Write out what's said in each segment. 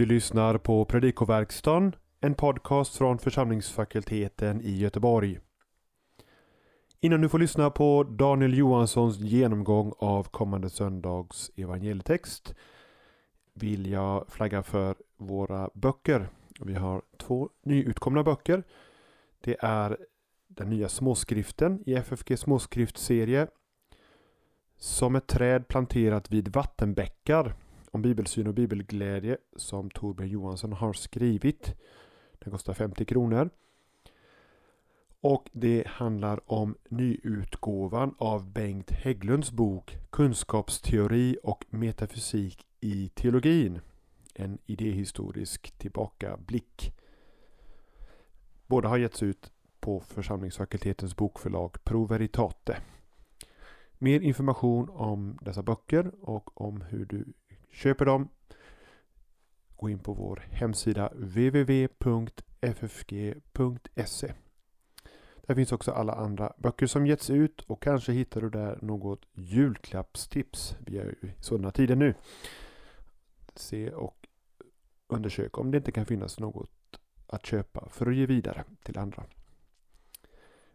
Du lyssnar på Predikoverkstan, en podcast från församlingsfakulteten i Göteborg. Innan du får lyssna på Daniel Johanssons genomgång av kommande söndags evangelietext vill jag flagga för våra böcker. Vi har två nyutkomna böcker. Det är den nya småskriften i FFG småskriftserie Som ett träd planterat vid vattenbäckar om bibelsyn och bibelglädje som Torbjörn Johansson har skrivit. Den kostar 50 kronor. Och det handlar om nyutgåvan av Bengt Hägglunds bok Kunskapsteori och metafysik i teologin. En idéhistorisk tillbakablick. Båda har getts ut på församlingsfakultetens bokförlag Pro Veritate. Mer information om dessa böcker och om hur du köper dem gå in på vår hemsida www.ffg.se Där finns också alla andra böcker som getts ut och kanske hittar du där något julklappstips. Vi är ju i sådana tider nu. Se och undersök om det inte kan finnas något att köpa för att ge vidare till andra.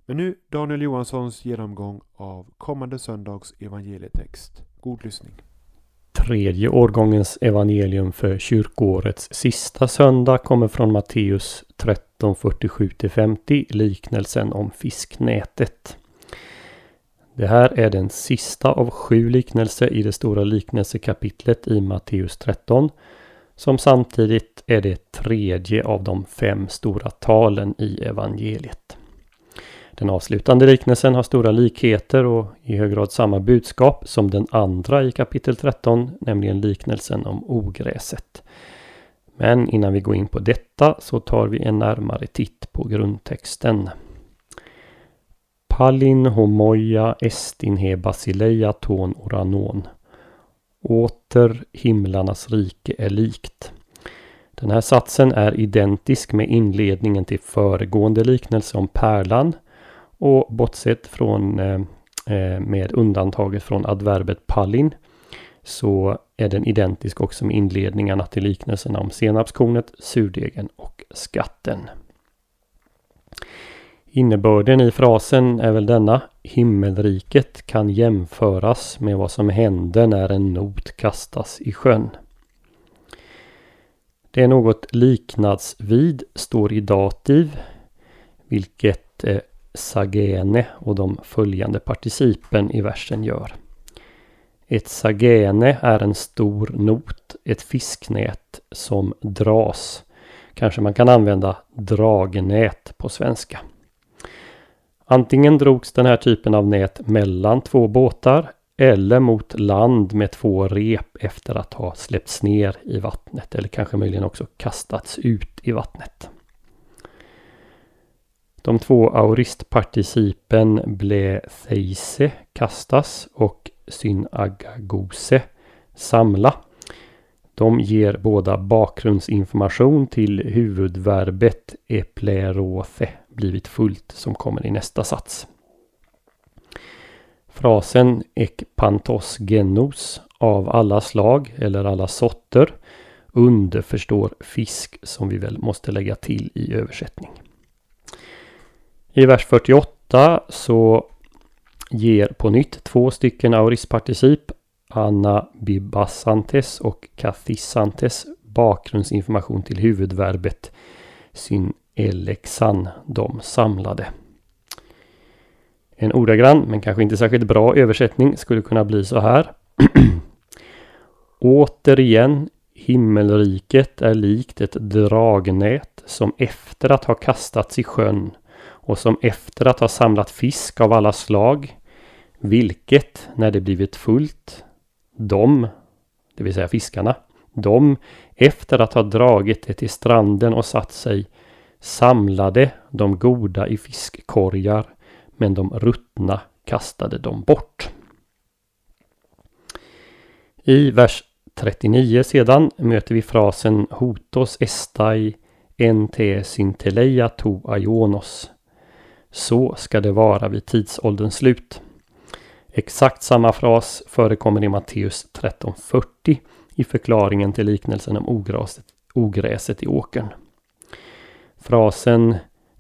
Men nu Daniel Johanssons genomgång av kommande söndags evangelietext. God lyssning. Tredje årgångens evangelium för kyrkoårets sista söndag kommer från Matteus 13.47-50, liknelsen om fisknätet. Det här är den sista av sju liknelser i det stora liknelsekapitlet i Matteus 13, som samtidigt är det tredje av de fem stora talen i evangeliet. Den avslutande liknelsen har stora likheter och i hög grad samma budskap som den andra i kapitel 13, nämligen liknelsen om ogräset. Men innan vi går in på detta så tar vi en närmare titt på grundtexten. Pallin homoja estinhe basileia ton oranon. Åter himlarnas rike är likt. Den här satsen är identisk med inledningen till föregående liknelse om pärlan och bortsett från eh, eh, med undantaget från adverbet pallin så är den identisk också med inledningarna till liknelserna om senapskornet, surdegen och skatten. Innebörden i frasen är väl denna. Himmelriket kan jämföras med vad som händer när en not kastas i sjön. Det är något liknadsvid står i dativ, vilket eh, sagene och de följande participen i versen gör. Ett sagene är en stor not, ett fisknät som dras. Kanske man kan använda dragnät på svenska. Antingen drogs den här typen av nät mellan två båtar eller mot land med två rep efter att ha släppts ner i vattnet eller kanske möjligen också kastats ut i vattnet. De två auristparticipen bletheise kastas och synagagose samla. De ger båda bakgrundsinformation till huvudverbet eplerothe blivit fullt som kommer i nästa sats. Frasen ekpantos genos av alla slag eller alla sorter underförstår fisk som vi väl måste lägga till i översättning. I vers 48 så ger på nytt två stycken aurisparticip Anna bibasantes och Kathisantes bakgrundsinformation till huvudverbet sin elexan, de samlade. En ordagrann, men kanske inte särskilt bra översättning skulle kunna bli så här. Återigen, himmelriket är likt ett dragnät som efter att ha kastats i sjön och som efter att ha samlat fisk av alla slag, vilket när det blivit fullt, de, det vill säga fiskarna, de efter att ha dragit det till stranden och satt sig samlade de goda i fiskkorgar men de ruttna kastade de bort. I vers 39 sedan möter vi frasen Hotos estai ente sinteleia to aionos så ska det vara vid tidsålderns slut. Exakt samma fras förekommer i Matteus 13.40 i förklaringen till liknelsen om ogräset, ogräset i åkern. Frasen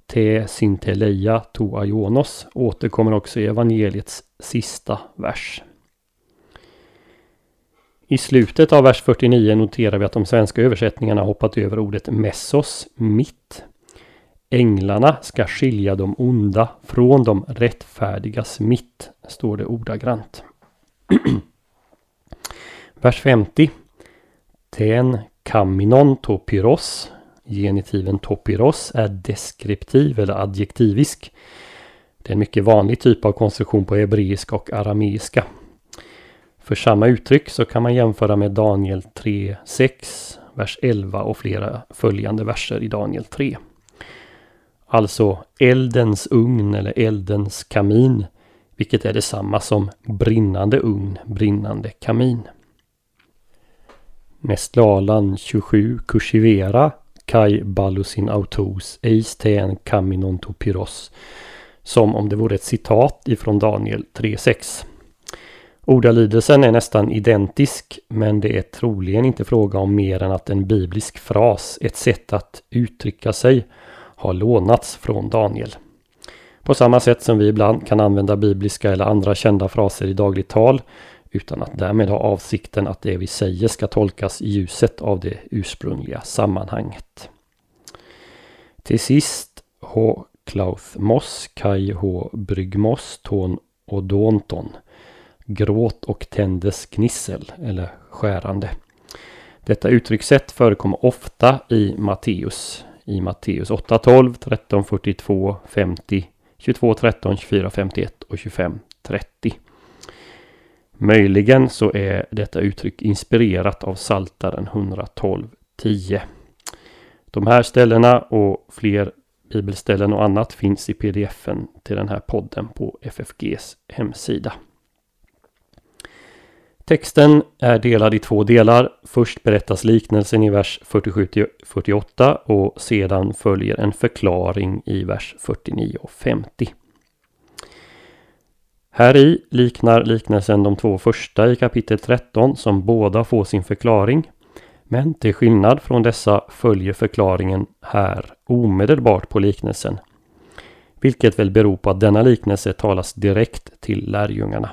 Te synteleia to aionos återkommer också i evangeliets sista vers. I slutet av vers 49 noterar vi att de svenska översättningarna hoppat över ordet messos, mitt. Änglarna ska skilja de onda från de rättfärdigas mitt, står det ordagrant. vers 50. Ten kaminon topiros. Genitiven topiros är deskriptiv eller adjektivisk. Det är en mycket vanlig typ av konstruktion på hebreiska och arameiska. För samma uttryck så kan man jämföra med Daniel 3.6, vers 11 och flera följande verser i Daniel 3. Alltså eldens ugn eller eldens kamin, vilket är detsamma som brinnande ugn, brinnande kamin. Nestlalan 27 kursivera kai balusin autos eis ten kaminon. Som om det vore ett citat ifrån Daniel 3.6. Ordalydelsen är nästan identisk men det är troligen inte fråga om mer än att en biblisk fras, ett sätt att uttrycka sig, har lånats från Daniel. På samma sätt som vi ibland kan använda bibliska eller andra kända fraser i dagligt tal utan att därmed ha avsikten att det vi säger ska tolkas i ljuset av det ursprungliga sammanhanget. Till sist H. Klauthmos, Kai H. Brygmos, Ton Odonton gråt och tändes gnissel eller skärande. Detta uttryckssätt förekommer ofta i Matteus. I Matteus 8, 12, 13, 42, 50, 22, 13, 24, 51 och 25, 30. Möjligen så är detta uttryck inspirerat av Saltaren 112, 10. De här ställena och fler bibelställen och annat finns i pdfen till den här podden på FFGs hemsida. Texten är delad i två delar. Först berättas liknelsen i vers 47-48 och sedan följer en förklaring i vers 49 och 50. Här i liknar liknelsen de två första i kapitel 13 som båda får sin förklaring. Men till skillnad från dessa följer förklaringen här omedelbart på liknelsen. Vilket väl beror på att denna liknelse talas direkt till lärjungarna.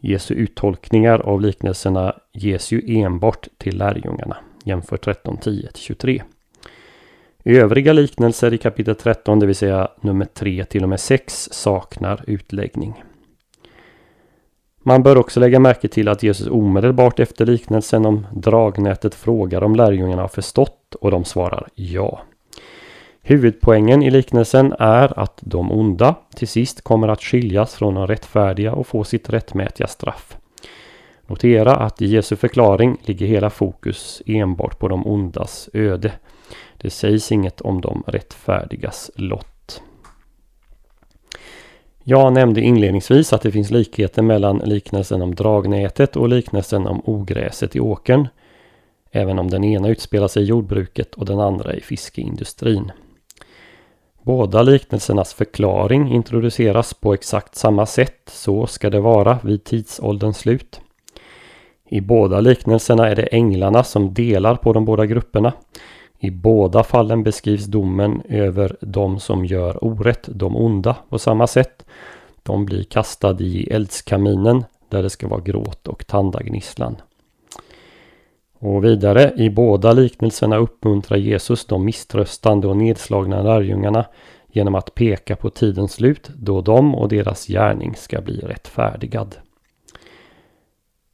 Jesu uttolkningar av liknelserna ges ju enbart till lärjungarna. Jämför 13.10-23. Övriga liknelser i kapitel 13, det vill säga nummer 3 till och med 6, saknar utläggning. Man bör också lägga märke till att Jesus omedelbart efter liknelsen om dragnätet frågar om lärjungarna har förstått och de svarar ja. Huvudpoängen i liknelsen är att de onda till sist kommer att skiljas från de rättfärdiga och få sitt rättmätiga straff. Notera att i Jesu förklaring ligger hela fokus enbart på de ondas öde. Det sägs inget om de rättfärdigas lott. Jag nämnde inledningsvis att det finns likheter mellan liknelsen om dragnätet och liknelsen om ogräset i åkern. Även om den ena utspelar sig i jordbruket och den andra i fiskeindustrin. Båda liknelsernas förklaring introduceras på exakt samma sätt. Så ska det vara vid tidsålderns slut. I båda liknelserna är det änglarna som delar på de båda grupperna. I båda fallen beskrivs domen över de som gör orätt, de onda, på samma sätt. De blir kastade i eldskaminen där det ska vara gråt och tandagnisslan. Och vidare, i båda liknelserna uppmuntrar Jesus de misströstande och nedslagna lärjungarna genom att peka på tidens slut då de och deras gärning ska bli rättfärdigad.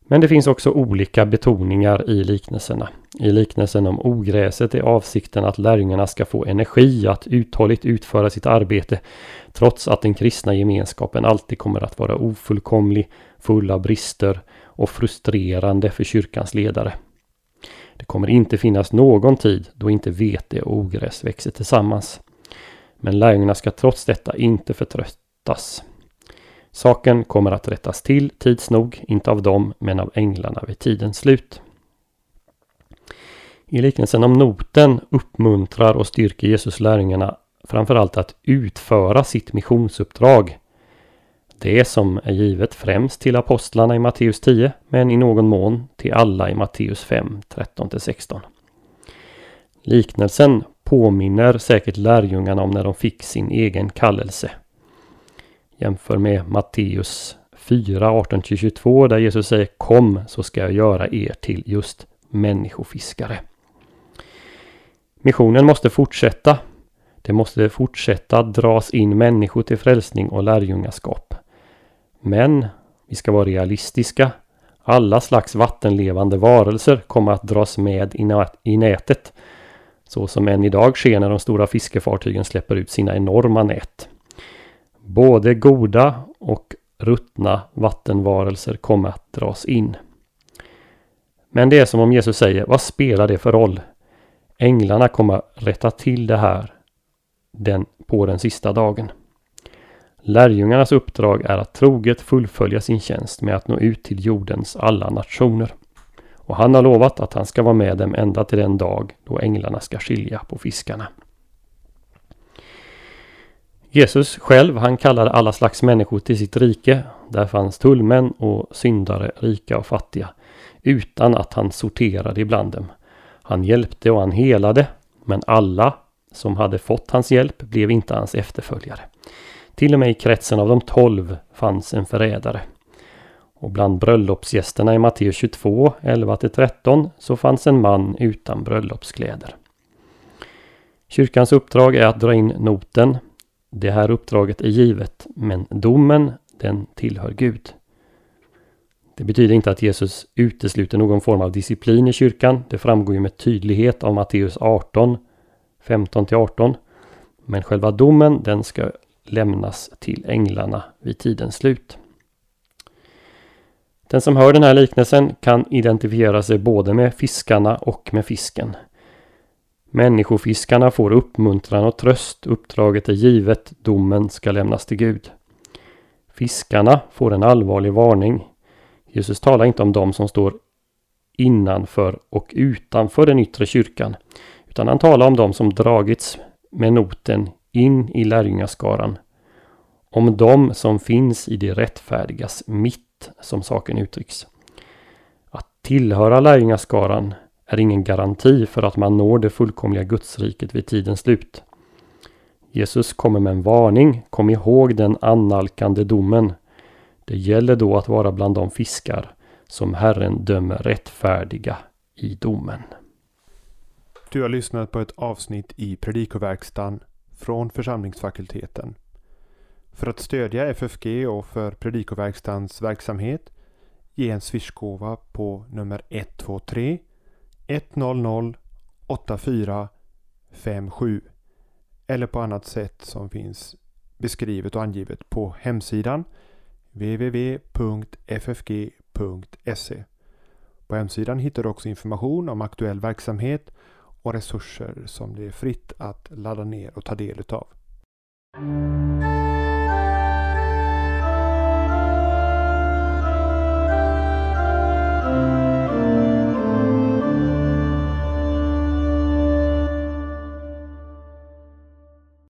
Men det finns också olika betoningar i liknelserna. I liknelsen om ogräset är avsikten att lärjungarna ska få energi att uthålligt utföra sitt arbete trots att den kristna gemenskapen alltid kommer att vara ofullkomlig, full av brister och frustrerande för kyrkans ledare. Det kommer inte finnas någon tid då inte vete och ogräs växer tillsammans. Men lärjungarna ska trots detta inte förtröttas. Saken kommer att rättas till tids nog, inte av dem, men av änglarna vid tidens slut. I liknelsen om noten uppmuntrar och styrker Jesus lärjungarna framförallt att utföra sitt missionsuppdrag det som är givet främst till apostlarna i Matteus 10 men i någon mån till alla i Matteus 5, 13-16. Liknelsen påminner säkert lärjungarna om när de fick sin egen kallelse. Jämför med Matteus 4, 18-22 där Jesus säger Kom så ska jag göra er till just människofiskare. Missionen måste fortsätta. Det måste fortsätta dras in människor till frälsning och lärjungaskap. Men vi ska vara realistiska. Alla slags vattenlevande varelser kommer att dras med i nätet. Så som än idag sker när de stora fiskefartygen släpper ut sina enorma nät. Både goda och ruttna vattenvarelser kommer att dras in. Men det är som om Jesus säger, vad spelar det för roll? Änglarna kommer rätta till det här den, på den sista dagen. Lärjungarnas uppdrag är att troget fullfölja sin tjänst med att nå ut till jordens alla nationer. Och han har lovat att han ska vara med dem ända till den dag då änglarna ska skilja på fiskarna. Jesus själv, han kallade alla slags människor till sitt rike. Där fanns tullmän och syndare, rika och fattiga. Utan att han sorterade ibland dem. Han hjälpte och han helade. Men alla som hade fått hans hjälp blev inte hans efterföljare. Till och med i kretsen av de tolv fanns en förrädare. Och bland bröllopsgästerna i Matteus 22, 11-13 så fanns en man utan bröllopskläder. Kyrkans uppdrag är att dra in noten. Det här uppdraget är givet, men domen den tillhör Gud. Det betyder inte att Jesus utesluter någon form av disciplin i kyrkan. Det framgår ju med tydlighet av Matteus 18, 15-18. Men själva domen den ska lämnas till änglarna vid tidens slut. Den som hör den här liknelsen kan identifiera sig både med fiskarna och med fisken. Människofiskarna får uppmuntran och tröst. Uppdraget är givet. Domen ska lämnas till Gud. Fiskarna får en allvarlig varning. Jesus talar inte om dem som står innanför och utanför den yttre kyrkan. Utan han talar om dem som dragits med noten in i lärjungaskaran. Om dem som finns i det rättfärdigas mitt, som saken uttrycks. Att tillhöra lärjungaskaran är ingen garanti för att man når det fullkomliga gudsriket vid tidens slut. Jesus kommer med en varning. Kom ihåg den annalkande domen. Det gäller då att vara bland de fiskar som Herren dömer rättfärdiga i domen. Du har lyssnat på ett avsnitt i Predikoverkstan från församlingsfakulteten. För att stödja FFG och för Predikoverkstans verksamhet ge en swishgåva på nummer 123 100 8457 eller på annat sätt som finns beskrivet och angivet på hemsidan www.ffg.se. På hemsidan hittar du också information om aktuell verksamhet och resurser som det är fritt att ladda ner och ta del utav.